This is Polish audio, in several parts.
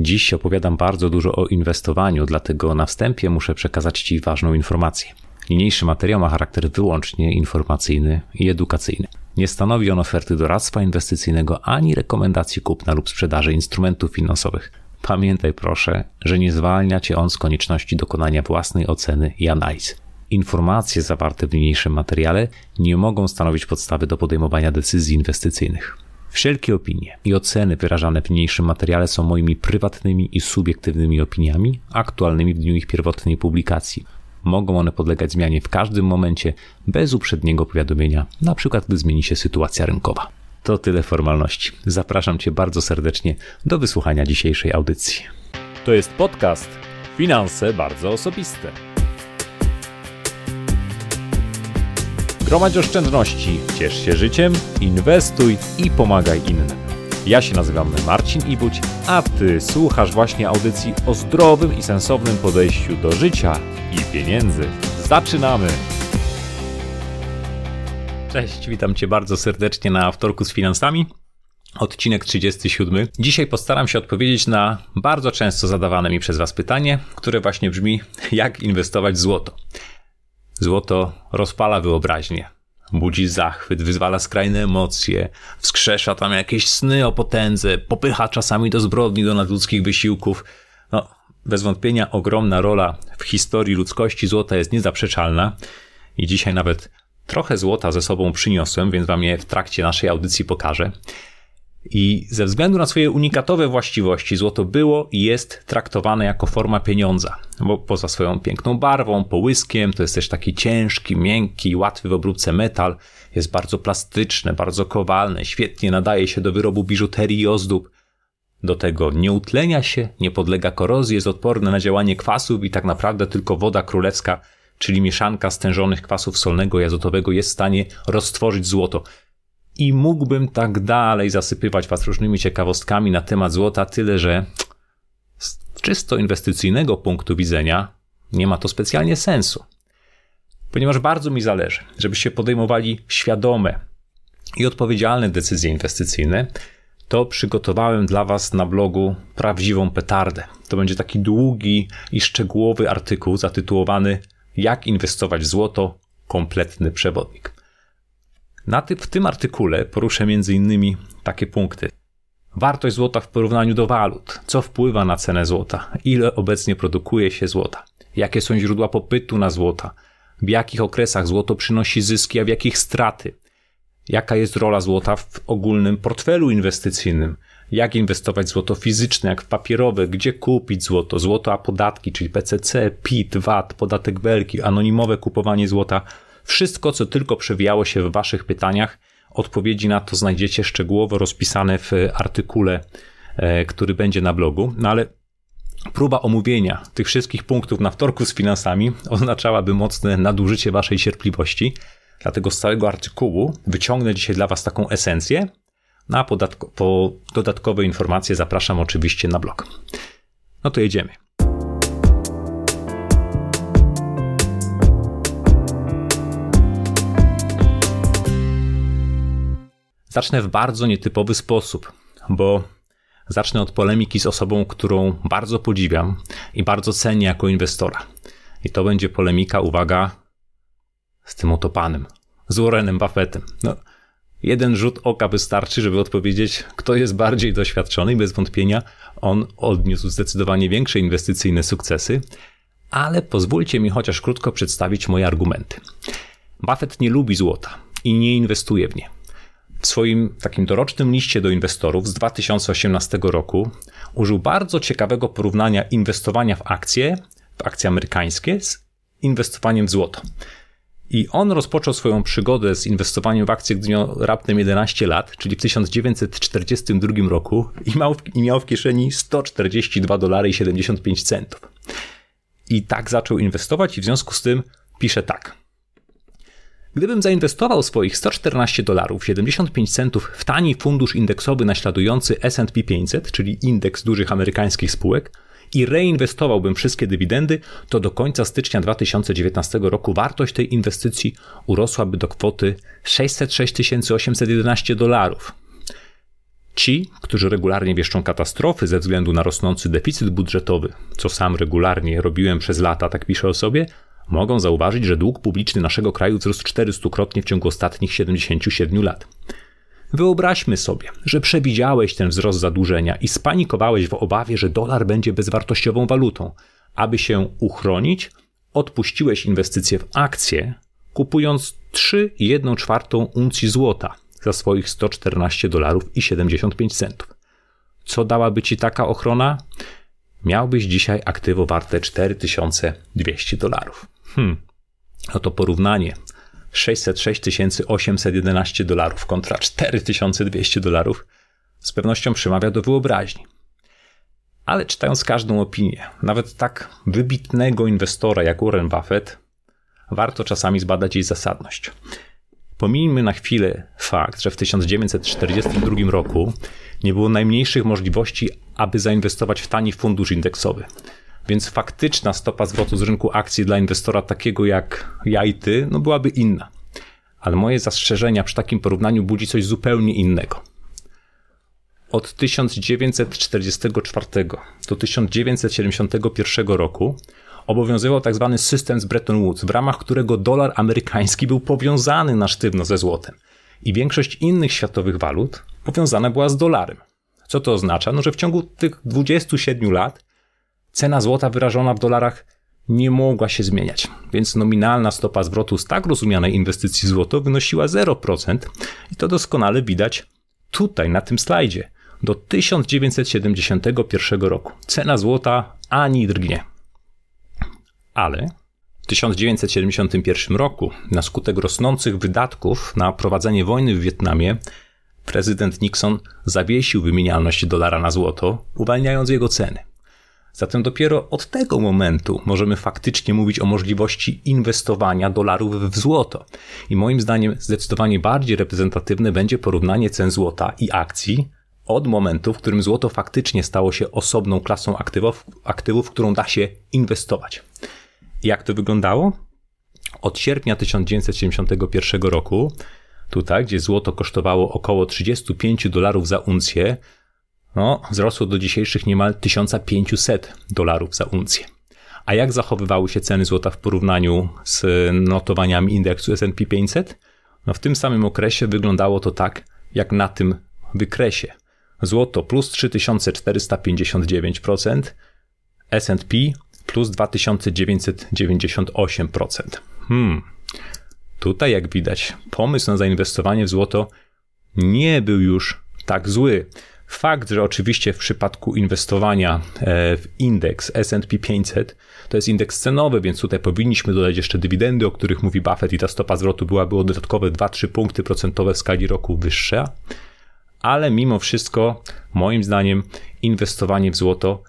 Dziś opowiadam bardzo dużo o inwestowaniu, dlatego na wstępie muszę przekazać Ci ważną informację. Niniejszy materiał ma charakter wyłącznie informacyjny i edukacyjny. Nie stanowi on oferty doradztwa inwestycyjnego ani rekomendacji kupna lub sprzedaży instrumentów finansowych. Pamiętaj proszę, że nie zwalnia Cię on z konieczności dokonania własnej oceny i analizy. Informacje zawarte w niniejszym materiale nie mogą stanowić podstawy do podejmowania decyzji inwestycyjnych. Wszelkie opinie i oceny wyrażane w niniejszym materiale są moimi prywatnymi i subiektywnymi opiniami, aktualnymi w dniu ich pierwotnej publikacji. Mogą one podlegać zmianie w każdym momencie, bez uprzedniego powiadomienia, na przykład gdy zmieni się sytuacja rynkowa. To tyle formalności. Zapraszam Cię bardzo serdecznie do wysłuchania dzisiejszej audycji. To jest podcast Finanse bardzo osobiste. Gromadź oszczędności, ciesz się życiem, inwestuj i pomagaj innym. Ja się nazywam Marcin Ibuć, a Ty słuchasz właśnie audycji o zdrowym i sensownym podejściu do życia i pieniędzy. Zaczynamy! Cześć, witam Cię bardzo serdecznie na wtorku z finansami. Odcinek 37. Dzisiaj postaram się odpowiedzieć na bardzo często zadawane mi przez Was pytanie, które właśnie brzmi: jak inwestować w złoto? Złoto rozpala wyobraźnię, budzi zachwyt, wyzwala skrajne emocje, wskrzesza tam jakieś sny o potędze, popycha czasami do zbrodni, do nadludzkich wysiłków. No, bez wątpienia ogromna rola w historii ludzkości złota jest niezaprzeczalna i dzisiaj nawet trochę złota ze sobą przyniosłem, więc wam je w trakcie naszej audycji pokażę. I ze względu na swoje unikatowe właściwości, złoto było i jest traktowane jako forma pieniądza, bo poza swoją piękną barwą, połyskiem, to jest też taki ciężki, miękki, łatwy w obróbce metal, jest bardzo plastyczne, bardzo kowalne, świetnie nadaje się do wyrobu biżuterii i ozdób. Do tego nie utlenia się, nie podlega korozji, jest odporne na działanie kwasów i tak naprawdę tylko woda królewska, czyli mieszanka stężonych kwasów solnego i azotowego jest w stanie roztworzyć złoto. I mógłbym tak dalej zasypywać Was różnymi ciekawostkami na temat złota, tyle że z czysto inwestycyjnego punktu widzenia nie ma to specjalnie sensu. Ponieważ bardzo mi zależy, żebyście podejmowali świadome i odpowiedzialne decyzje inwestycyjne, to przygotowałem dla Was na blogu prawdziwą petardę. To będzie taki długi i szczegółowy artykuł zatytułowany Jak inwestować w złoto kompletny przewodnik. Na ty, w tym artykule poruszę m.in. takie punkty. Wartość złota w porównaniu do walut. Co wpływa na cenę złota? Ile obecnie produkuje się złota? Jakie są źródła popytu na złota? W jakich okresach złoto przynosi zyski, a w jakich straty? Jaka jest rola złota w ogólnym portfelu inwestycyjnym? Jak inwestować złoto fizyczne, jak w papierowe? Gdzie kupić złoto? Złoto a podatki, czyli PCC, PIT, VAT, podatek belki, anonimowe kupowanie złota – wszystko, co tylko przewijało się w Waszych pytaniach, odpowiedzi na to znajdziecie szczegółowo rozpisane w artykule, e, który będzie na blogu. No ale próba omówienia tych wszystkich punktów na wtorku z finansami oznaczałaby mocne nadużycie Waszej cierpliwości. Dlatego z całego artykułu wyciągnę dzisiaj dla Was taką esencję. Na podatko- po dodatkowe informacje zapraszam oczywiście na blog. No to jedziemy. Zacznę w bardzo nietypowy sposób, bo zacznę od polemiki z osobą, którą bardzo podziwiam i bardzo cenię jako inwestora. I to będzie polemika, uwaga, z tym oto panem, z Warrenem Buffettem. No, jeden rzut oka wystarczy, żeby odpowiedzieć, kto jest bardziej doświadczony i bez wątpienia on odniósł zdecydowanie większe inwestycyjne sukcesy, ale pozwólcie mi chociaż krótko przedstawić moje argumenty. Buffett nie lubi złota i nie inwestuje w nie. W swoim takim dorocznym liście do inwestorów z 2018 roku użył bardzo ciekawego porównania inwestowania w akcje, w akcje amerykańskie z inwestowaniem w złoto. I on rozpoczął swoją przygodę z inwestowaniem w akcje, gdy miał raptem 11 lat, czyli w 1942 roku i miał, i miał w kieszeni 142 dolary i 75 centów. I tak zaczął inwestować i w związku z tym pisze tak. Gdybym zainwestował swoich 114 dolarów 75 centów w tani fundusz indeksowy naśladujący S&P 500, czyli indeks dużych amerykańskich spółek, i reinwestowałbym wszystkie dywidendy, to do końca stycznia 2019 roku wartość tej inwestycji urosłaby do kwoty 606 811 dolarów. Ci, którzy regularnie wieszczą katastrofy ze względu na rosnący deficyt budżetowy, co sam regularnie robiłem przez lata, tak piszę o sobie, mogą zauważyć, że dług publiczny naszego kraju wzrósł 400-krotnie w ciągu ostatnich 77 lat. Wyobraźmy sobie, że przewidziałeś ten wzrost zadłużenia i spanikowałeś w obawie, że dolar będzie bezwartościową walutą. Aby się uchronić, odpuściłeś inwestycje w akcje, kupując 3,1 czwartą uncji złota za swoich 114 dolarów i 75 centów. Co dałaby ci taka ochrona? Miałbyś dzisiaj aktywo warte 4200 dolarów. Hmm. Oto porównanie. 606 811 dolarów kontra 4200 dolarów z pewnością przemawia do wyobraźni. Ale czytając każdą opinię, nawet tak wybitnego inwestora jak Warren Buffett, warto czasami zbadać jej zasadność. Pomijmy na chwilę fakt, że w 1942 roku nie było najmniejszych możliwości, aby zainwestować w tani fundusz indeksowy. Więc faktyczna stopa zwrotu z rynku akcji dla inwestora takiego jak ja i ty, no byłaby inna. Ale moje zastrzeżenia przy takim porównaniu budzi coś zupełnie innego. Od 1944 do 1971 roku obowiązywał tzw. Tak system z Bretton Woods, w ramach którego dolar amerykański był powiązany na sztywno ze złotem i większość innych światowych walut powiązana była z dolarem. Co to oznacza? No, że w ciągu tych 27 lat cena złota wyrażona w dolarach nie mogła się zmieniać, więc nominalna stopa zwrotu z tak rozumianej inwestycji złoto wynosiła 0% i to doskonale widać tutaj na tym slajdzie. Do 1971 roku cena złota ani drgnie ale w 1971 roku, na skutek rosnących wydatków na prowadzenie wojny w Wietnamie, prezydent Nixon zawiesił wymienialność dolara na złoto, uwalniając jego ceny. Zatem dopiero od tego momentu możemy faktycznie mówić o możliwości inwestowania dolarów w złoto. I moim zdaniem zdecydowanie bardziej reprezentatywne będzie porównanie cen złota i akcji od momentu, w którym złoto faktycznie stało się osobną klasą aktywów, aktywów którą da się inwestować. Jak to wyglądało? Od sierpnia 1971 roku, tutaj, gdzie złoto kosztowało około 35 dolarów za uncję, no, wzrosło do dzisiejszych niemal 1500 dolarów za uncję. A jak zachowywały się ceny złota w porównaniu z notowaniami indeksu S&P 500? No w tym samym okresie wyglądało to tak, jak na tym wykresie. Złoto plus 3459%, S&P plus 2998%. Hmm. Tutaj, jak widać, pomysł na zainwestowanie w złoto nie był już tak zły. Fakt, że oczywiście w przypadku inwestowania e, w indeks SP 500 to jest indeks cenowy, więc tutaj powinniśmy dodać jeszcze dywidendy, o których mówi Buffett, i ta stopa zwrotu byłaby o dodatkowe 2-3 punkty procentowe w skali roku wyższa. Ale mimo wszystko, moim zdaniem, inwestowanie w złoto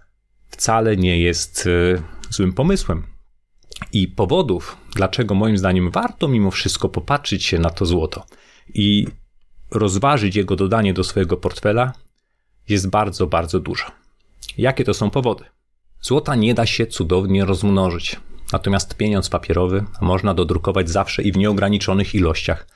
wcale nie jest e, złym pomysłem. I powodów, dlaczego moim zdaniem warto mimo wszystko popatrzeć się na to złoto i rozważyć jego dodanie do swojego portfela, jest bardzo, bardzo dużo. Jakie to są powody? Złota nie da się cudownie rozmnożyć, natomiast pieniądz papierowy można dodrukować zawsze i w nieograniczonych ilościach.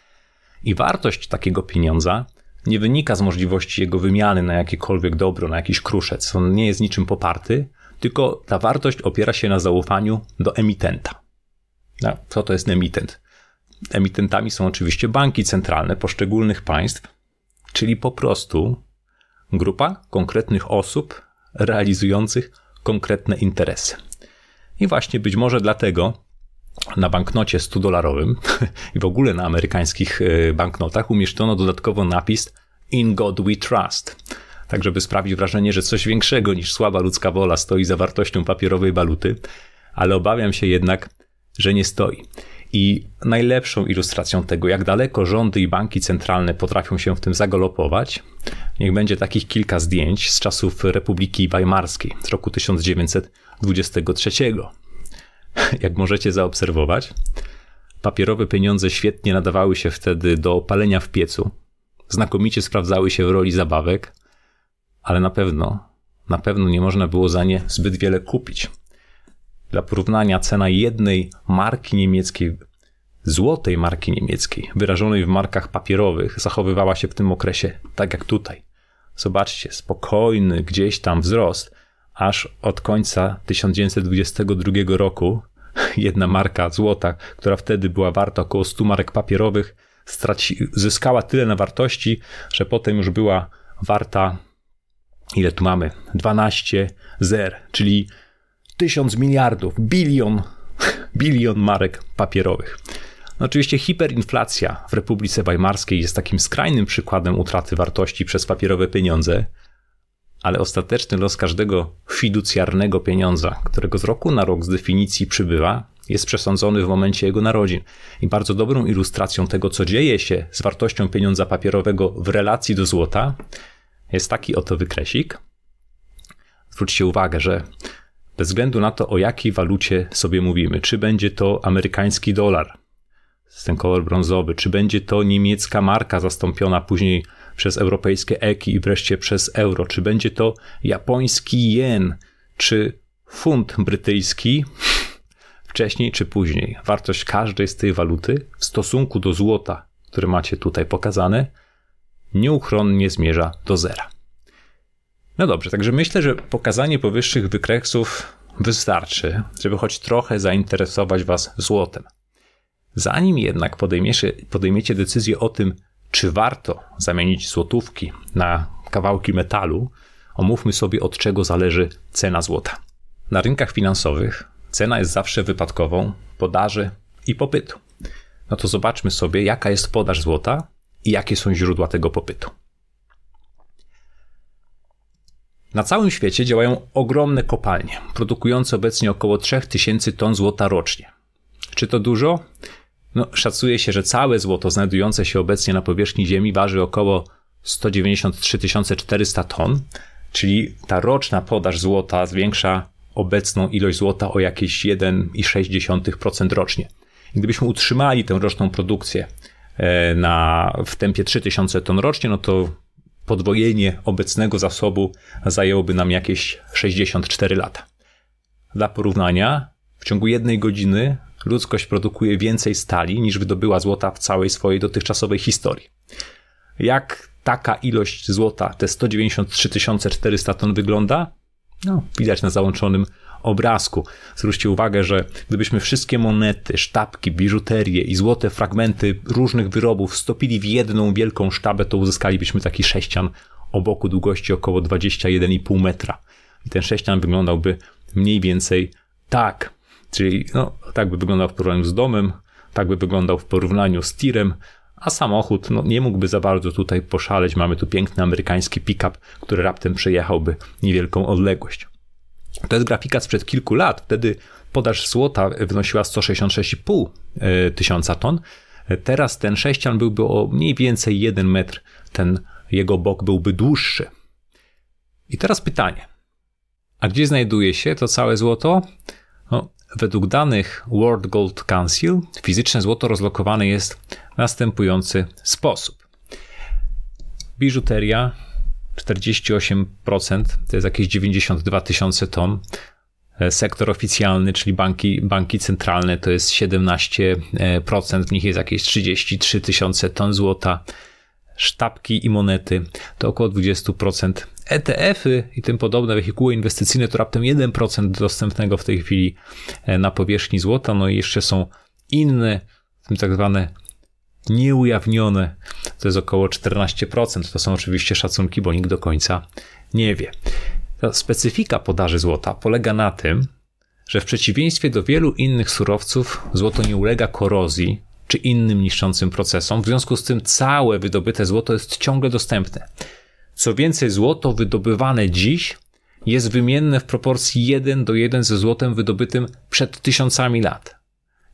I wartość takiego pieniądza nie wynika z możliwości jego wymiany na jakiekolwiek dobro, na jakiś kruszec. On nie jest niczym poparty, tylko ta wartość opiera się na zaufaniu do emitenta. No, co to jest emitent? Emitentami są oczywiście banki centralne poszczególnych państw, czyli po prostu grupa konkretnych osób realizujących konkretne interesy. I właśnie być może dlatego na banknocie 100-dolarowym i w ogóle na amerykańskich e, banknotach umieszczono dodatkowo napis In God We Trust tak żeby sprawić wrażenie, że coś większego niż słaba ludzka wola stoi za wartością papierowej waluty, ale obawiam się jednak, że nie stoi. I najlepszą ilustracją tego, jak daleko rządy i banki centralne potrafią się w tym zagalopować, niech będzie takich kilka zdjęć z czasów Republiki Weimarskiej z roku 1923. Jak możecie zaobserwować, papierowe pieniądze świetnie nadawały się wtedy do palenia w piecu, znakomicie sprawdzały się w roli zabawek, ale na pewno, na pewno nie można było za nie zbyt wiele kupić. Dla porównania cena jednej marki niemieckiej, złotej marki niemieckiej, wyrażonej w markach papierowych, zachowywała się w tym okresie tak jak tutaj. zobaczcie, spokojny gdzieś tam wzrost, aż od końca 1922 roku jedna marka złota, która wtedy była warta około 100 marek papierowych, straci, zyskała tyle na wartości, że potem już była warta, ile tu mamy? 12 zer, czyli 1000 miliardów, bilion, bilion marek papierowych. No oczywiście hiperinflacja w Republice Weimarskiej jest takim skrajnym przykładem utraty wartości przez papierowe pieniądze, ale ostateczny los każdego fiducjarnego pieniądza, którego z roku na rok z definicji przybywa, jest przesądzony w momencie jego narodzin. I bardzo dobrą ilustracją tego, co dzieje się z wartością pieniądza papierowego w relacji do złota, jest taki oto wykresik. Zwróćcie uwagę, że bez względu na to, o jakiej walucie sobie mówimy, czy będzie to amerykański dolar, ten kolor brązowy, czy będzie to niemiecka marka zastąpiona później przez europejskie eki i wreszcie przez euro, czy będzie to japoński jen, czy funt brytyjski, wcześniej czy później. Wartość każdej z tej waluty w stosunku do złota, które macie tutaj pokazane, nieuchronnie zmierza do zera. No dobrze, także myślę, że pokazanie powyższych wykresów wystarczy, żeby choć trochę zainteresować Was złotem. Zanim jednak podejmiecie decyzję o tym, czy warto zamienić złotówki na kawałki metalu, omówmy sobie od czego zależy cena złota. Na rynkach finansowych cena jest zawsze wypadkową podaży i popytu. No to zobaczmy sobie, jaka jest podaż złota i jakie są źródła tego popytu. Na całym świecie działają ogromne kopalnie, produkujące obecnie około 3000 ton złota rocznie. Czy to dużo? No, szacuje się, że całe złoto znajdujące się obecnie na powierzchni Ziemi waży około 193 400 ton, czyli ta roczna podaż złota zwiększa obecną ilość złota o jakieś 1,6% rocznie. Gdybyśmy utrzymali tę roczną produkcję e, na, w tempie 3000 ton rocznie, no to podwojenie obecnego zasobu zajęłoby nam jakieś 64 lata. Dla porównania, w ciągu jednej godziny ludzkość produkuje więcej stali niż wydobyła złota w całej swojej dotychczasowej historii. Jak taka ilość złota, te 193 400 ton wygląda? No, widać na załączonym obrazku. Zwróćcie uwagę, że gdybyśmy wszystkie monety, sztabki, biżuterię i złote fragmenty różnych wyrobów stopili w jedną wielką sztabę, to uzyskalibyśmy taki sześcian o boku długości około 21,5 metra. I ten sześcian wyglądałby mniej więcej tak. Czyli no, tak by wyglądał w porównaniu z domem, tak by wyglądał w porównaniu z tirem, a samochód no, nie mógłby za bardzo tutaj poszaleć. Mamy tu piękny amerykański pick-up, który raptem przejechałby niewielką odległość. To jest grafika sprzed kilku lat. Wtedy podaż złota wynosiła 166,5 e, tysiąca ton. Teraz ten sześcian byłby o mniej więcej 1 metr, ten jego bok byłby dłuższy. I teraz pytanie. A gdzie znajduje się to całe złoto? No, według danych World Gold Council fizyczne złoto rozlokowane jest w następujący sposób. Biżuteria 48% to jest jakieś 92 tysiące ton. E, sektor oficjalny, czyli banki, banki centralne, to jest 17%, w nich jest jakieś 33 tysiące ton złota. Sztabki i monety to około 20%. ETF-y i tym podobne wehikuły inwestycyjne to raptem 1% dostępnego w tej chwili e, na powierzchni złota. No i jeszcze są inne, tak zwane nieujawnione, to jest około 14%. To są oczywiście szacunki, bo nikt do końca nie wie. Ta specyfika podaży złota polega na tym, że w przeciwieństwie do wielu innych surowców, złoto nie ulega korozji czy innym niszczącym procesom, w związku z tym całe wydobyte złoto jest ciągle dostępne. Co więcej, złoto wydobywane dziś jest wymienne w proporcji 1 do 1 ze złotem wydobytym przed tysiącami lat.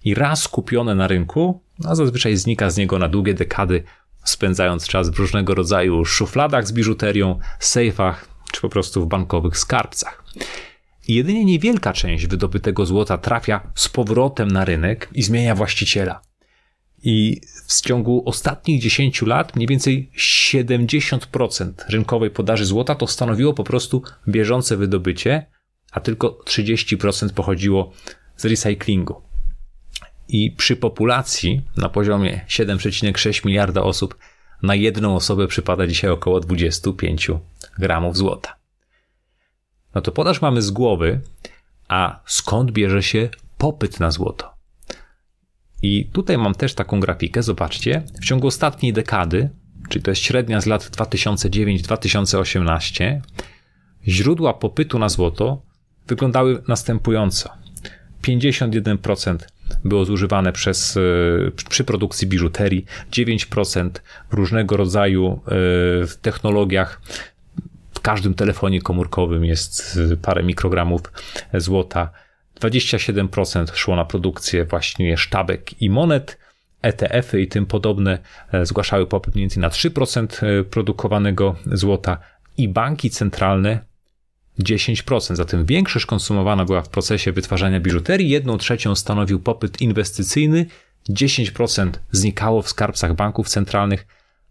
I raz kupione na rynku, a zazwyczaj znika z niego na długie dekady, spędzając czas w różnego rodzaju szufladach z biżuterią, sejfach czy po prostu w bankowych skarbcach. Jedynie niewielka część wydobytego złota trafia z powrotem na rynek i zmienia właściciela. I w ciągu ostatnich 10 lat mniej więcej 70% rynkowej podaży złota to stanowiło po prostu bieżące wydobycie, a tylko 30% pochodziło z recyklingu. I przy populacji na poziomie 7,6 miliarda osób na jedną osobę przypada dzisiaj około 25 gramów złota. No to podaż mamy z głowy, a skąd bierze się popyt na złoto? I tutaj mam też taką grafikę, zobaczcie. W ciągu ostatniej dekady, czyli to jest średnia z lat 2009-2018, źródła popytu na złoto wyglądały następująco. 51% było zużywane przez, e, przy produkcji biżuterii, 9% w różnego rodzaju e, technologiach. W każdym telefonie komórkowym jest e, parę mikrogramów złota. 27% szło na produkcję właśnie sztabek i monet. ETF-y i tym podobne zgłaszały popyt mniej więcej na 3% produkowanego złota i banki centralne 10%. Zatem większość konsumowana była w procesie wytwarzania biżuterii, jedną trzecią stanowił popyt inwestycyjny, 10% znikało w skarbcach banków centralnych,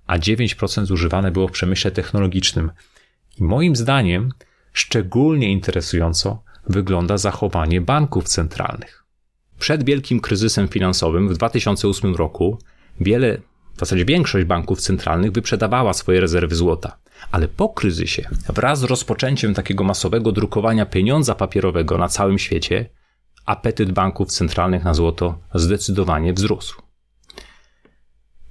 a 9% zużywane było w przemyśle technologicznym. I moim zdaniem szczególnie interesująco wygląda zachowanie banków centralnych. Przed wielkim kryzysem finansowym w 2008 roku wiele, w zasadzie większość banków centralnych wyprzedawała swoje rezerwy złota. Ale po kryzysie, wraz z rozpoczęciem takiego masowego drukowania pieniądza papierowego na całym świecie, apetyt banków centralnych na złoto zdecydowanie wzrósł.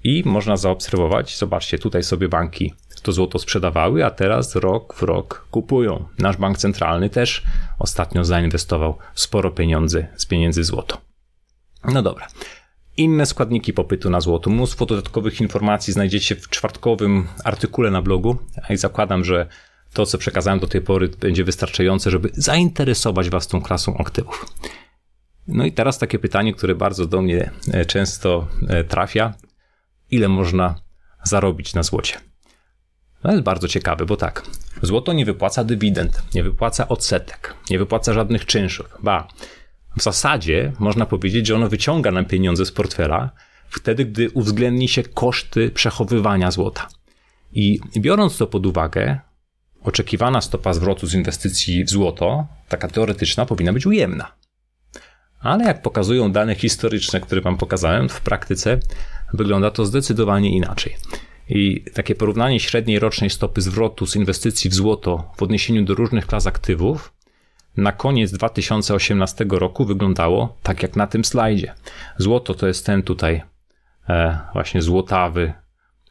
I można zaobserwować, zobaczcie, tutaj sobie banki to złoto sprzedawały, a teraz rok w rok kupują. Nasz bank centralny też ostatnio zainwestował sporo pieniędzy z pieniędzy złoto. No dobra. Inne składniki popytu na złoto. Mnóstwo dodatkowych informacji znajdziecie w czwartkowym artykule na blogu i zakładam, że to, co przekazałem do tej pory, będzie wystarczające, żeby zainteresować Was tą klasą aktywów. No i teraz takie pytanie, które bardzo do mnie e, często e, trafia. Ile można zarobić na złocie? No jest bardzo ciekawe, bo tak, złoto nie wypłaca dywidend, nie wypłaca odsetek, nie wypłaca żadnych czynszów. Ba, w zasadzie można powiedzieć, że ono wyciąga nam pieniądze z portfela wtedy, gdy uwzględni się koszty przechowywania złota. I biorąc to pod uwagę, oczekiwana stopa zwrotu z inwestycji w złoto, taka teoretyczna, powinna być ujemna. Ale jak pokazują dane historyczne, które Wam pokazałem, w praktyce wygląda to zdecydowanie inaczej. I takie porównanie średniej rocznej stopy zwrotu z inwestycji w złoto w odniesieniu do różnych klas aktywów na koniec 2018 roku wyglądało tak jak na tym slajdzie. Złoto to jest ten tutaj e, właśnie złotawy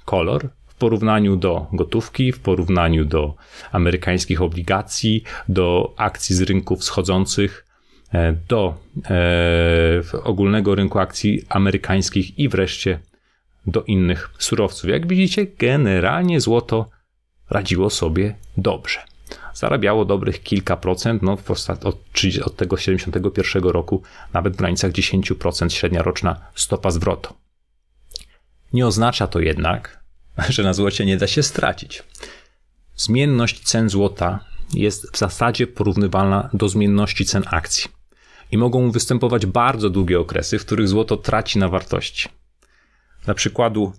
kolor w porównaniu do gotówki, w porównaniu do amerykańskich obligacji, do akcji z rynków wschodzących, e, do e, ogólnego rynku akcji amerykańskich i wreszcie do innych surowców. Jak widzicie, generalnie złoto radziło sobie dobrze zarabiało dobrych kilka procent, no od, od tego 71 roku nawet w granicach 10% średnia roczna stopa zwrotu. Nie oznacza to jednak, że na złocie nie da się stracić. Zmienność cen złota jest w zasadzie porównywalna do zmienności cen akcji i mogą występować bardzo długie okresy, w których złoto traci na wartości. Dla przykładu,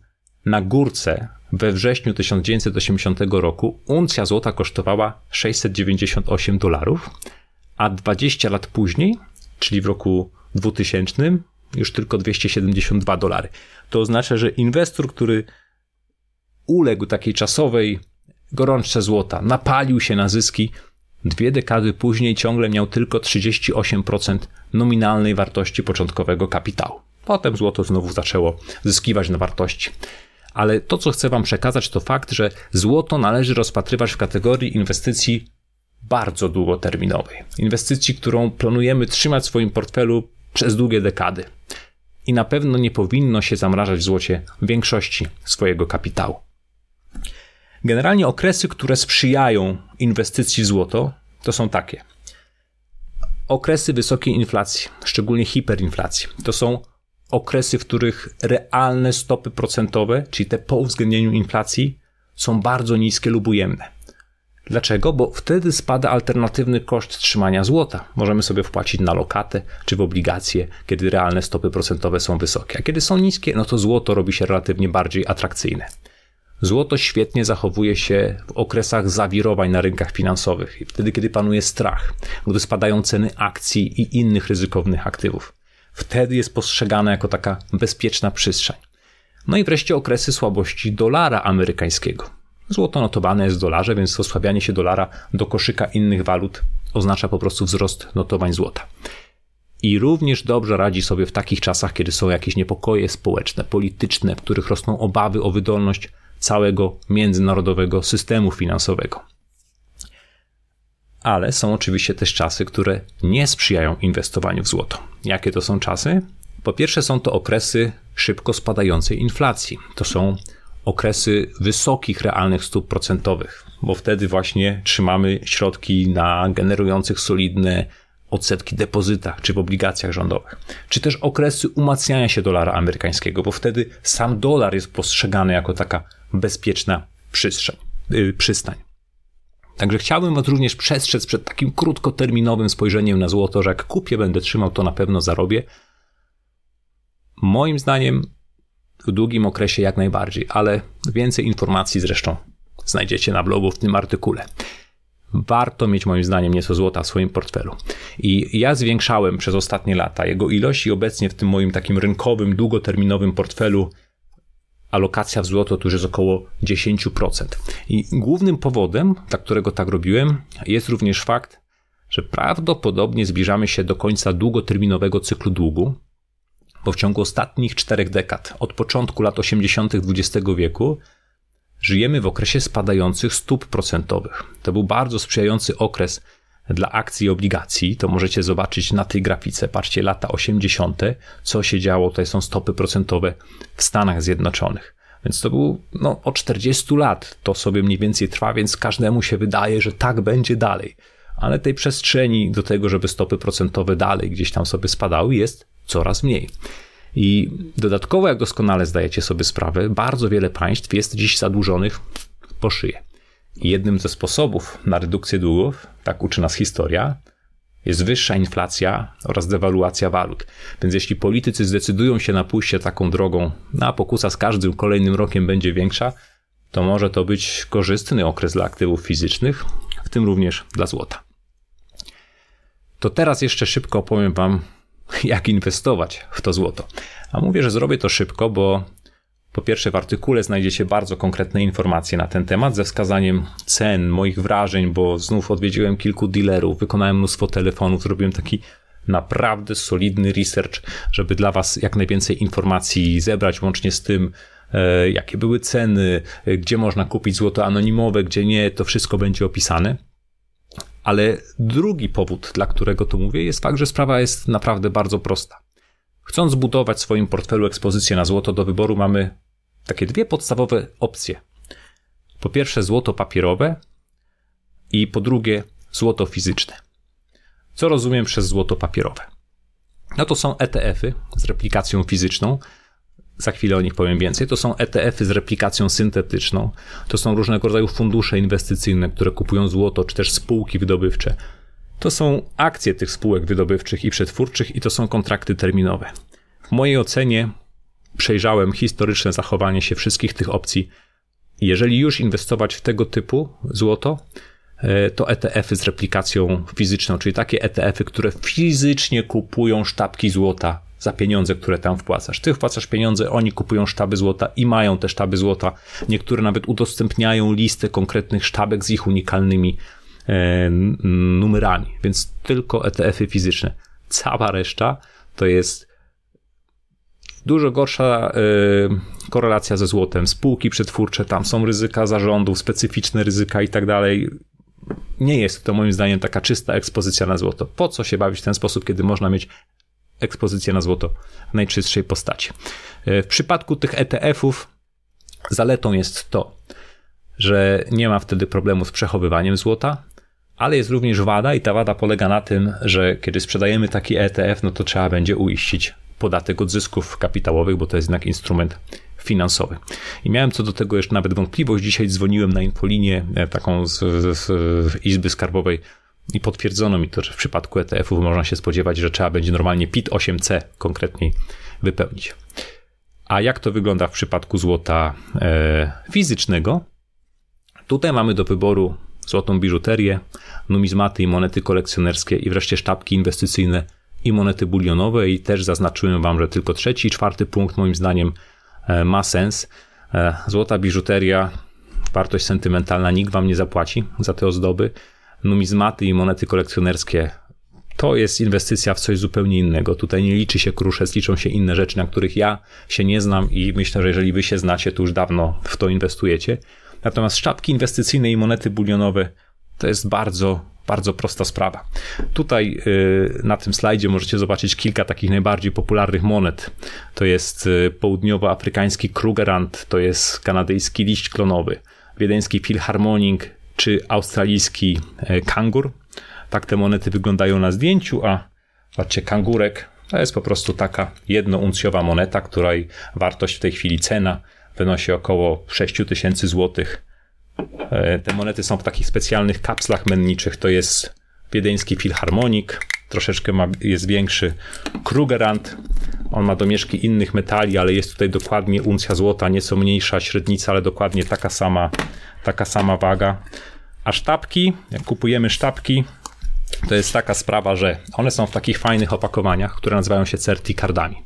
na górce we wrześniu 1980 roku uncja złota kosztowała 698 dolarów, a 20 lat później, czyli w roku 2000, już tylko 272 dolary. To oznacza, że inwestor, który uległ takiej czasowej gorączce złota, napalił się na zyski, dwie dekady później ciągle miał tylko 38% nominalnej wartości początkowego kapitału. Potem złoto znowu zaczęło zyskiwać na wartości ale to, co chcę Wam przekazać, to fakt, że złoto należy rozpatrywać w kategorii inwestycji bardzo długoterminowej. Inwestycji, którą planujemy trzymać w swoim portfelu przez długie dekady. I na pewno nie powinno się zamrażać w złocie większości swojego kapitału. Generalnie okresy, które sprzyjają inwestycji w złoto, to są takie. Okresy wysokiej inflacji, szczególnie hiperinflacji. To są okresy, w których realne stopy procentowe, czyli te po uwzględnieniu inflacji, są bardzo niskie lub ujemne. Dlaczego? Bo wtedy spada alternatywny koszt trzymania złota. Możemy sobie wpłacić na lokatę czy w obligacje, kiedy realne stopy procentowe są wysokie. A kiedy są niskie, no to złoto robi się relatywnie bardziej atrakcyjne. Złoto świetnie zachowuje się w okresach zawirowań na rynkach finansowych, wtedy kiedy panuje strach, gdy spadają ceny akcji i innych ryzykownych aktywów wtedy jest postrzegane jako taka bezpieczna przestrzeń. No i wreszcie okresy słabości dolara amerykańskiego. Złoto notowane jest w dolarze, więc osłabianie się dolara do koszyka innych walut oznacza po prostu wzrost notowań złota. I również dobrze radzi sobie w takich czasach, kiedy są jakieś niepokoje społeczne, polityczne, w których rosną obawy o wydolność całego międzynarodowego systemu finansowego. Ale są oczywiście też czasy, które nie sprzyjają inwestowaniu w złoto. Jakie to są czasy? Po pierwsze, są to okresy szybko spadającej inflacji. To są okresy wysokich realnych stóp procentowych, bo wtedy właśnie trzymamy środki na generujących solidne odsetki depozytach czy w obligacjach rządowych, czy też okresy umacniania się dolara amerykańskiego, bo wtedy sam dolar jest postrzegany jako taka bezpieczna yy, przystań. Także chciałbym Was również przestrzec przed takim krótkoterminowym spojrzeniem na złoto, że jak kupię, będę trzymał, to na pewno zarobię. Moim zdaniem w długim okresie jak najbardziej, ale więcej informacji zresztą znajdziecie na blogu w tym artykule. Warto mieć moim zdaniem nieco złota w swoim portfelu. I ja zwiększałem przez ostatnie lata jego ilość i obecnie w tym moim takim rynkowym, długoterminowym portfelu alokacja w złoto to już jest około 10%. I głównym powodem, dla którego tak robiłem, jest również fakt, że prawdopodobnie zbliżamy się do końca długoterminowego cyklu długu, bo w ciągu ostatnich czterech dekad, od początku lat 80. XX wieku, żyjemy w okresie spadających stóp procentowych. To był bardzo sprzyjający okres dla akcji i obligacji. To możecie zobaczyć na tej grafice. Patrzcie, lata 80., co się działo. Tutaj są stopy procentowe w Stanach Zjednoczonych. Więc to był no, od 40 lat. To sobie mniej więcej trwa, więc każdemu się wydaje, że tak będzie dalej. Ale tej przestrzeni do tego, żeby stopy procentowe dalej gdzieś tam sobie spadały, jest coraz mniej. I dodatkowo, jak doskonale zdajecie sobie sprawę, bardzo wiele państw jest dziś zadłużonych po szyję. Jednym ze sposobów na redukcję długów, tak uczy nas historia, jest wyższa inflacja oraz dewaluacja walut. Więc jeśli politycy zdecydują się na pójście taką drogą, no a pokusa z każdym kolejnym rokiem będzie większa, to może to być korzystny okres dla aktywów fizycznych, w tym również dla złota. To teraz jeszcze szybko opowiem Wam jak inwestować w to złoto. A mówię, że zrobię to szybko, bo po pierwsze w artykule znajdziecie bardzo konkretne informacje na ten temat ze wskazaniem cen, moich wrażeń, bo znów odwiedziłem kilku dealerów, wykonałem mnóstwo telefonów, zrobiłem taki naprawdę solidny research, żeby dla Was jak najwięcej informacji zebrać, łącznie z tym, e, jakie były ceny, e, gdzie można kupić złoto anonimowe, gdzie nie, to wszystko będzie opisane. Ale drugi powód, dla którego to mówię, jest fakt, że sprawa jest naprawdę bardzo prosta. Chcąc zbudować w swoim portfelu ekspozycję na złoto, do wyboru mamy takie dwie podstawowe opcje. Po pierwsze, złoto papierowe i po drugie, złoto fizyczne. Co rozumiem przez złoto papierowe? No to są ETF-y z replikacją fizyczną, za chwilę o nich powiem więcej. To są ETF-y z replikacją syntetyczną. To są różnego rodzaju fundusze inwestycyjne, które kupują złoto, czy też spółki wydobywcze. To są akcje tych spółek wydobywczych i przetwórczych i to są kontrakty terminowe. W mojej ocenie przejrzałem historyczne zachowanie się wszystkich tych opcji. Jeżeli już inwestować w tego typu złoto, e, to ETF-y z replikacją fizyczną, czyli takie ETF-y, które fizycznie kupują sztabki złota za pieniądze, które tam wpłacasz. Ty wpłacasz pieniądze, oni kupują sztaby złota i mają te sztaby złota. Niektóre nawet udostępniają listę konkretnych sztabek z ich unikalnymi e, numerami, więc tylko ETF-y fizyczne. Cała reszta to jest dużo gorsza e, korelacja ze złotem. Spółki przetwórcze, tam są ryzyka zarządów, specyficzne ryzyka i tak dalej. Nie jest to moim zdaniem taka czysta ekspozycja na złoto. Po co się bawić w ten sposób, kiedy można mieć ekspozycję na złoto w najczystszej postaci. E, w przypadku tych ETF-ów zaletą jest to, że nie ma wtedy problemu z przechowywaniem złota, ale jest również wada i ta wada polega na tym, że kiedy sprzedajemy taki ETF, no to trzeba będzie uiścić podatek od zysków kapitałowych, bo to jest jednak instrument finansowy. I miałem co do tego jeszcze nawet wątpliwość. Dzisiaj dzwoniłem na infolinię e, taką z, z, z Izby Skarbowej i potwierdzono mi to, że w przypadku ETF-ów można się spodziewać, że trzeba będzie normalnie PIT 8C konkretniej wypełnić. A jak to wygląda w przypadku złota e, fizycznego? Tutaj mamy do wyboru złotą biżuterię, numizmaty i monety kolekcjonerskie i wreszcie sztabki inwestycyjne i monety bulionowe i też zaznaczyłem wam, że tylko trzeci i czwarty punkt moim zdaniem ma sens. Złota biżuteria, wartość sentymentalna, nikt wam nie zapłaci za te ozdoby. Numizmaty i monety kolekcjonerskie to jest inwestycja w coś zupełnie innego. Tutaj nie liczy się kruszec, liczą się inne rzeczy, na których ja się nie znam i myślę, że jeżeli wy się znacie, to już dawno w to inwestujecie. Natomiast sztabki inwestycyjne i monety bulionowe to jest bardzo, bardzo prosta sprawa. Tutaj y, na tym slajdzie możecie zobaczyć kilka takich najbardziej popularnych monet. To jest y, południowoafrykański Krugerrand, to jest kanadyjski liść klonowy, wiedeński Philharmonic czy australijski y, kangur. Tak te monety wyglądają na zdjęciu, a patrzcie, kangurek to jest po prostu taka jednouncjowa moneta, której wartość w tej chwili cena wynosi około 6000 złotych. E, te monety są w takich specjalnych kapslach menniczych. To jest wiedeński filharmonik, troszeczkę ma, jest większy Krugerrand. On ma domieszki innych metali, ale jest tutaj dokładnie uncja złota, nieco mniejsza średnica, ale dokładnie taka sama, taka sama waga. A sztabki, jak kupujemy sztabki, to jest taka sprawa, że one są w takich fajnych opakowaniach, które nazywają się certikardami.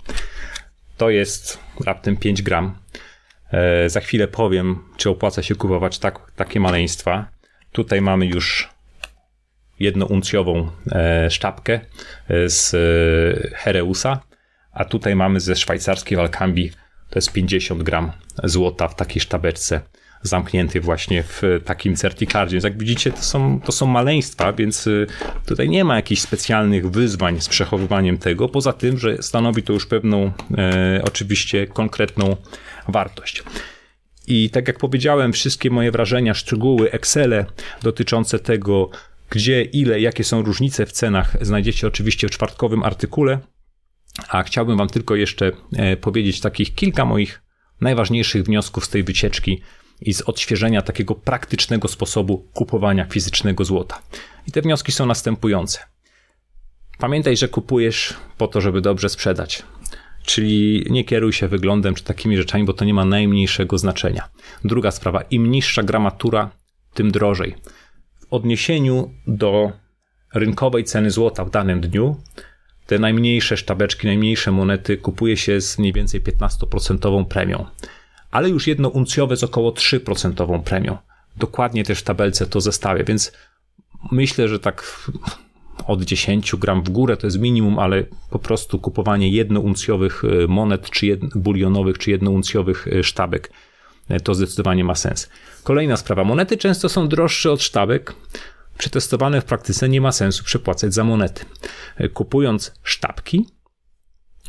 To jest raptem 5 gram. E, za chwilę powiem, czy opłaca się kupować tak, takie maleństwa. Tutaj mamy już jednouncjową e, sztabkę e, z Hereusa, a tutaj mamy ze szwajcarskiej Walkambi, to jest 50 gram złota w takiej sztabeczce zamknięty właśnie w takim certikardzie. Więc jak widzicie, to są, to są maleństwa, więc tutaj nie ma jakichś specjalnych wyzwań z przechowywaniem tego, poza tym, że stanowi to już pewną e, oczywiście konkretną wartość. I tak jak powiedziałem, wszystkie moje wrażenia, szczegóły, Excele dotyczące tego, gdzie, ile, jakie są różnice w cenach, znajdziecie oczywiście w czwartkowym artykule. A chciałbym Wam tylko jeszcze e, powiedzieć takich kilka moich najważniejszych wniosków z tej wycieczki, i z odświeżenia takiego praktycznego sposobu kupowania fizycznego złota. I te wnioski są następujące. Pamiętaj, że kupujesz po to, żeby dobrze sprzedać. Czyli nie kieruj się wyglądem czy takimi rzeczami, bo to nie ma najmniejszego znaczenia. Druga sprawa, im niższa gramatura, tym drożej. W odniesieniu do rynkowej ceny złota w danym dniu, te najmniejsze sztabeczki, najmniejsze monety kupuje się z mniej więcej 15% premią ale już jedno uncjowe z około 3% premią. Dokładnie też w tabelce to zestawię, więc myślę, że tak od 10 gram w górę to jest minimum, ale po prostu kupowanie jednouncjowych y, monet, czy jed, bulionowych, czy jednouncjowych y, sztabek y, to zdecydowanie ma sens. Kolejna sprawa. Monety często są droższe od sztabek. Przetestowane w praktyce nie ma sensu przepłacać za monety. Kupując sztabki,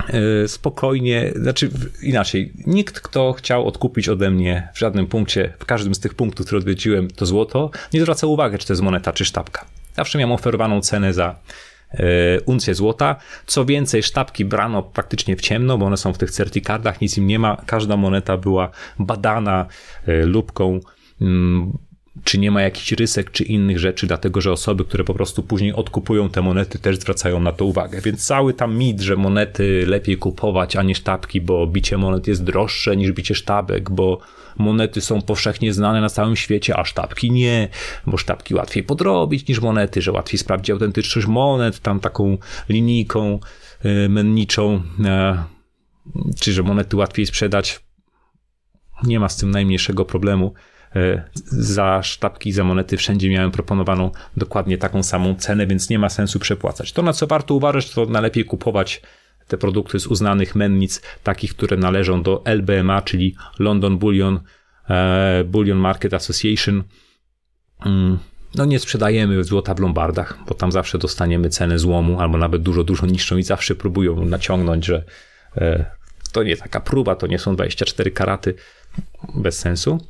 E, spokojnie, znaczy inaczej, nikt, kto chciał odkupić ode mnie w żadnym punkcie, w każdym z tych punktów, które odwiedziłem, to złoto, nie zwraca uwagi, czy to jest moneta, czy sztabka. Zawsze miałem oferowaną cenę za e, uncję złota. Co więcej, sztabki brano praktycznie w ciemno, bo one są w tych certikardach, nic im nie ma. Każda moneta była badana e, lubką mm, czy nie ma jakichś rysek, czy innych rzeczy, dlatego że osoby, które po prostu później odkupują te monety, też zwracają na to uwagę. Więc cały tam mit, że monety lepiej kupować, a nie sztabki, bo bicie monet jest droższe niż bicie sztabek, bo monety są powszechnie znane na całym świecie, a sztabki nie, bo sztabki łatwiej podrobić niż monety, że łatwiej sprawdzić autentyczność monet, tam taką linijką y, menniczą, e, czy że monety łatwiej sprzedać. Nie ma z tym najmniejszego problemu. E, za sztabki, za monety wszędzie miałem proponowaną dokładnie taką samą cenę, więc nie ma sensu przepłacać. To, na co warto uważać, to najlepiej kupować te produkty z uznanych mennic, takich, które należą do LBMA, czyli London Bullion, e, Bullion Market Association. Mm, no nie sprzedajemy złota w lombardach, bo tam zawsze dostaniemy cenę złomu, albo nawet dużo, dużo niższą i zawsze próbują naciągnąć, że e, to nie taka próba, to nie są 24 karaty, bez sensu.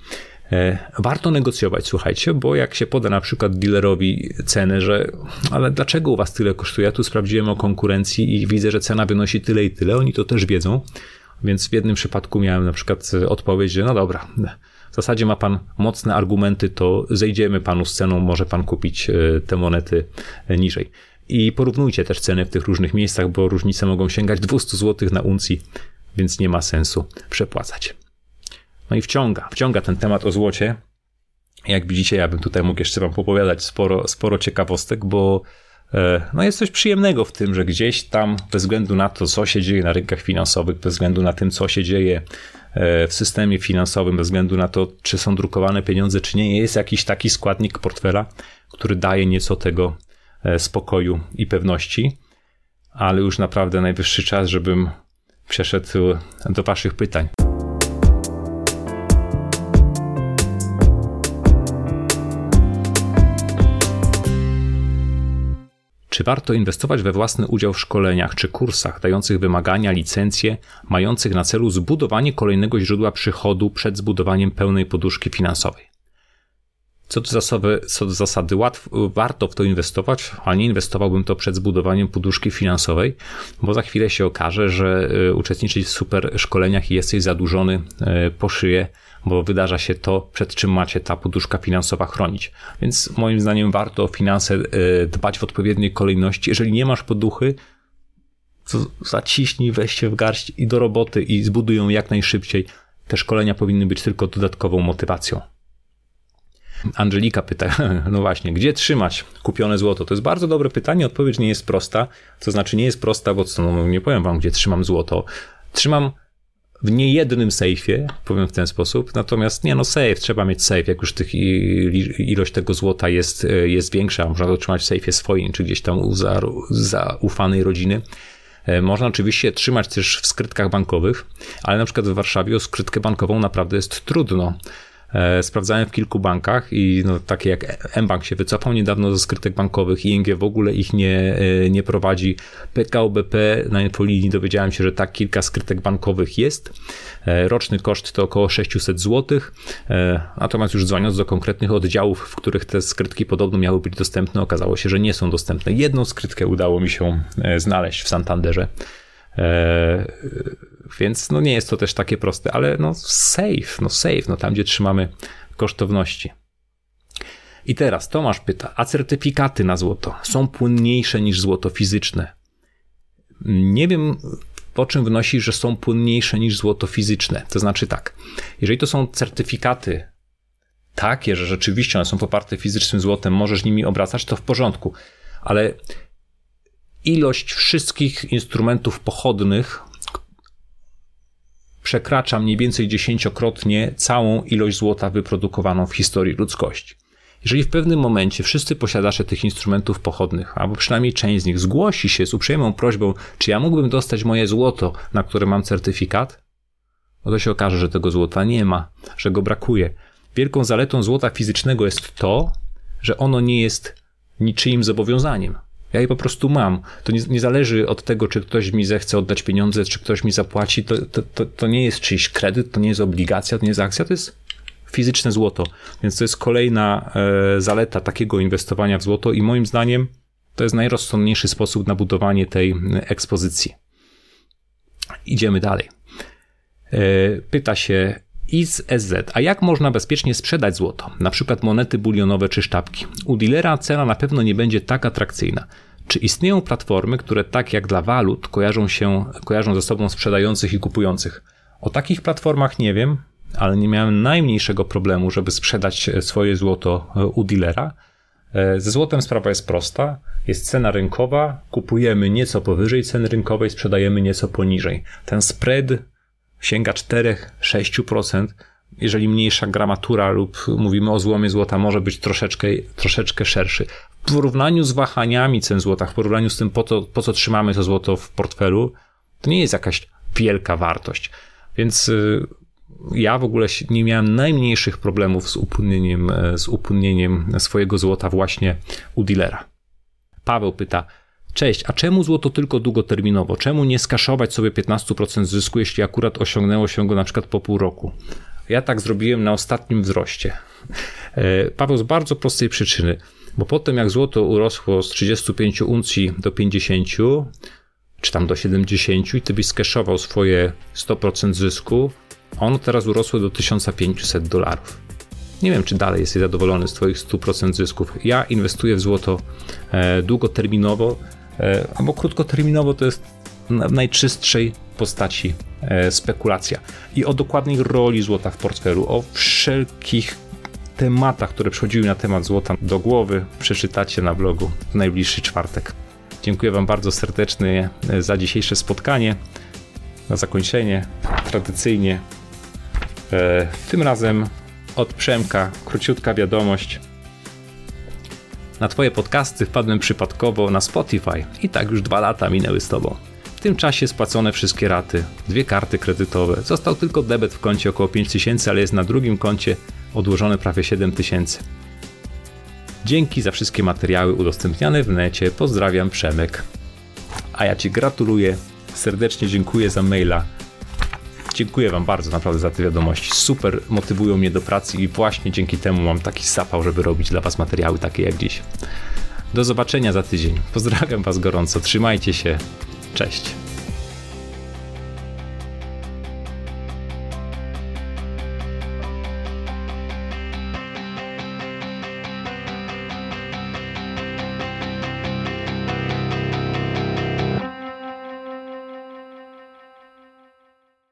E, warto negocjować, słuchajcie, bo jak się poda na przykład dealerowi cenę, że ale dlaczego u was tyle kosztuje? Ja tu sprawdziłem o konkurencji i widzę, że cena wynosi tyle i tyle, oni to też wiedzą. Więc w jednym przypadku miałem na przykład odpowiedź, że no dobra, w zasadzie ma pan mocne argumenty, to zejdziemy panu z ceną, może pan kupić e, te monety e, niżej. I porównujcie też ceny w tych różnych miejscach, bo różnice mogą sięgać 200 zł na uncji, więc nie ma sensu przepłacać. No i wciąga, wciąga ten temat o złocie. Jak widzicie, ja bym tutaj mógł jeszcze wam popowiadać sporo, sporo ciekawostek, bo E, no jest coś przyjemnego w tym, że gdzieś tam, bez względu na to, co się dzieje na rynkach finansowych, bez względu na tym, co się dzieje e, w systemie finansowym, bez względu na to, czy są drukowane pieniądze, czy nie, jest jakiś taki składnik portfela, który daje nieco tego e, spokoju i pewności. Ale już naprawdę najwyższy czas, żebym przeszedł do Waszych pytań. Czy warto inwestować we własny udział w szkoleniach czy kursach dających wymagania, licencje, mających na celu zbudowanie kolejnego źródła przychodu przed zbudowaniem pełnej poduszki finansowej? Co do zasady, co do zasady warto w to inwestować, ale nie inwestowałbym to przed zbudowaniem poduszki finansowej, bo za chwilę się okaże, że y, uczestniczyć w super szkoleniach i jesteś zadłużony y, po szyję bo wydarza się to, przed czym macie ta poduszka finansowa chronić. Więc moim zdaniem warto o finanse e, dbać w odpowiedniej kolejności. Jeżeli nie masz poduchy, to zaciśnij, weź się w garść i do roboty i zbuduj ją jak najszybciej. Te szkolenia powinny być tylko dodatkową motywacją. Angelika pyta, no właśnie, gdzie trzymać kupione złoto? To jest bardzo dobre pytanie, odpowiedź nie jest prosta. To znaczy nie jest prosta, bo co, no, nie powiem wam, gdzie trzymam złoto. Trzymam w niejednym sejfie, powiem w ten sposób. Natomiast nie no, safe, trzeba mieć safe. Jak już tych ilość tego złota jest, e, jest większa, można to trzymać w sejfie swoim, czy gdzieś tam u zaufanej rodziny. E, można oczywiście trzymać też w skrytkach bankowych, ale na przykład w Warszawie o skrytkę bankową naprawdę jest trudno. E, sprawdzałem w kilku bankach i no, takie jak mBank się wycofał niedawno ze skrytek bankowych, ING w ogóle ich nie, e, nie prowadzi. PKO BP na infolinii dowiedziałem się, że tak kilka skrytek bankowych jest. E, roczny koszt to około 600 zł. Natomiast już dzwoniąc do konkretnych oddziałów, w których te skrytki podobno miały być dostępne, okazało się, że nie są dostępne. Jedną skrytkę udało mi się znaleźć w Santanderze. Więc no nie jest to też takie proste, ale no safe, no safe, no tam gdzie trzymamy kosztowności. I teraz Tomasz pyta, a certyfikaty na złoto są płynniejsze niż złoto fizyczne? Nie wiem, po czym wnosi, że są płynniejsze niż złoto fizyczne. To znaczy tak, jeżeli to są certyfikaty takie, że rzeczywiście one są poparte fizycznym złotem, możesz nimi obracać, to w porządku, ale ilość wszystkich instrumentów pochodnych przekracza mniej więcej dziesięciokrotnie całą ilość złota wyprodukowaną w historii ludzkości. Jeżeli w pewnym momencie wszyscy posiadacze tych instrumentów pochodnych, albo przynajmniej część z nich, zgłosi się z uprzejmą prośbą, czy ja mógłbym dostać moje złoto, na które mam certyfikat, no to się okaże, że tego złota nie ma, że go brakuje. Wielką zaletą złota fizycznego jest to, że ono nie jest niczyim zobowiązaniem. Ja je po prostu mam. To nie, nie, zależy od tego, czy ktoś mi zechce oddać pieniądze, czy ktoś mi zapłaci. To, to, to, to nie jest czyjś kredyt, to nie jest obligacja, to nie jest akcja, to jest fizyczne złoto. Więc to jest kolejna e, zaleta takiego inwestowania w złoto i moim zdaniem to jest najrozsądniejszy sposób na budowanie tej ekspozycji. Idziemy dalej. E, pyta się IS SZ. A jak można bezpiecznie sprzedać złoto? Na przykład monety bulionowe czy sztabki. U dealera cena na pewno nie będzie tak atrakcyjna. Czy istnieją platformy, które tak jak dla walut kojarzą się, kojarzą ze sobą sprzedających i kupujących? O takich platformach nie wiem, ale nie miałem najmniejszego problemu, żeby sprzedać swoje złoto e, u dealera. E, ze złotem sprawa jest prosta. Jest cena rynkowa, kupujemy nieco powyżej ceny rynkowej, sprzedajemy nieco poniżej. Ten spread sięga 4-6%. Jeżeli mniejsza gramatura lub mówimy o złomie złota, może być troszeczkę, troszeczkę szerszy. W porównaniu z wahaniami cen złota, w porównaniu z tym, po co, po co trzymamy to złoto w portfelu, to nie jest jakaś wielka wartość. Więc y, ja w ogóle nie miałem najmniejszych problemów z upłynnieniem, e, z upłynnieniem swojego złota właśnie u dealera. Paweł pyta, Cześć, a czemu złoto tylko długoterminowo? Czemu nie skaszować sobie 15% zysku, jeśli akurat osiągnęło się go na przykład po pół roku? Ja tak zrobiłem na ostatnim wzroście. E, Paweł, z bardzo prostej przyczyny, bo potem jak złoto urosło z 35 uncji do 50, czy tam do 70 i ty byś skaszował swoje 100% zysku, on teraz urosło do 1500 dolarów. Nie wiem, czy dalej jesteś zadowolony z Twoich 100% zysków. Ja inwestuję w złoto e, długoterminowo, albo krótkoterminowo to jest w najczystszej postaci e, spekulacja. I o dokładnej roli złota w portfelu, o wszelkich tematach, które przychodziły na temat złota do głowy, przeczytacie na blogu w najbliższy czwartek. Dziękuję Wam bardzo serdecznie za dzisiejsze spotkanie. Na zakończenie, tradycyjnie, e, tym razem od Przemka, króciutka wiadomość. Na Twoje podcasty wpadłem przypadkowo na Spotify i tak już dwa lata minęły z Tobą. W tym czasie spłacone wszystkie raty, dwie karty kredytowe, został tylko debet w koncie około 5000, ale jest na drugim koncie odłożone prawie 7000. Dzięki za wszystkie materiały udostępniane w necie. Pozdrawiam Przemek. A ja Ci gratuluję, serdecznie dziękuję za maila. Dziękuję Wam bardzo naprawdę za te wiadomości. Super motywują mnie do pracy i właśnie dzięki temu mam taki zapał, żeby robić dla Was materiały takie jak dziś. Do zobaczenia za tydzień. Pozdrawiam Was gorąco. Trzymajcie się. Cześć.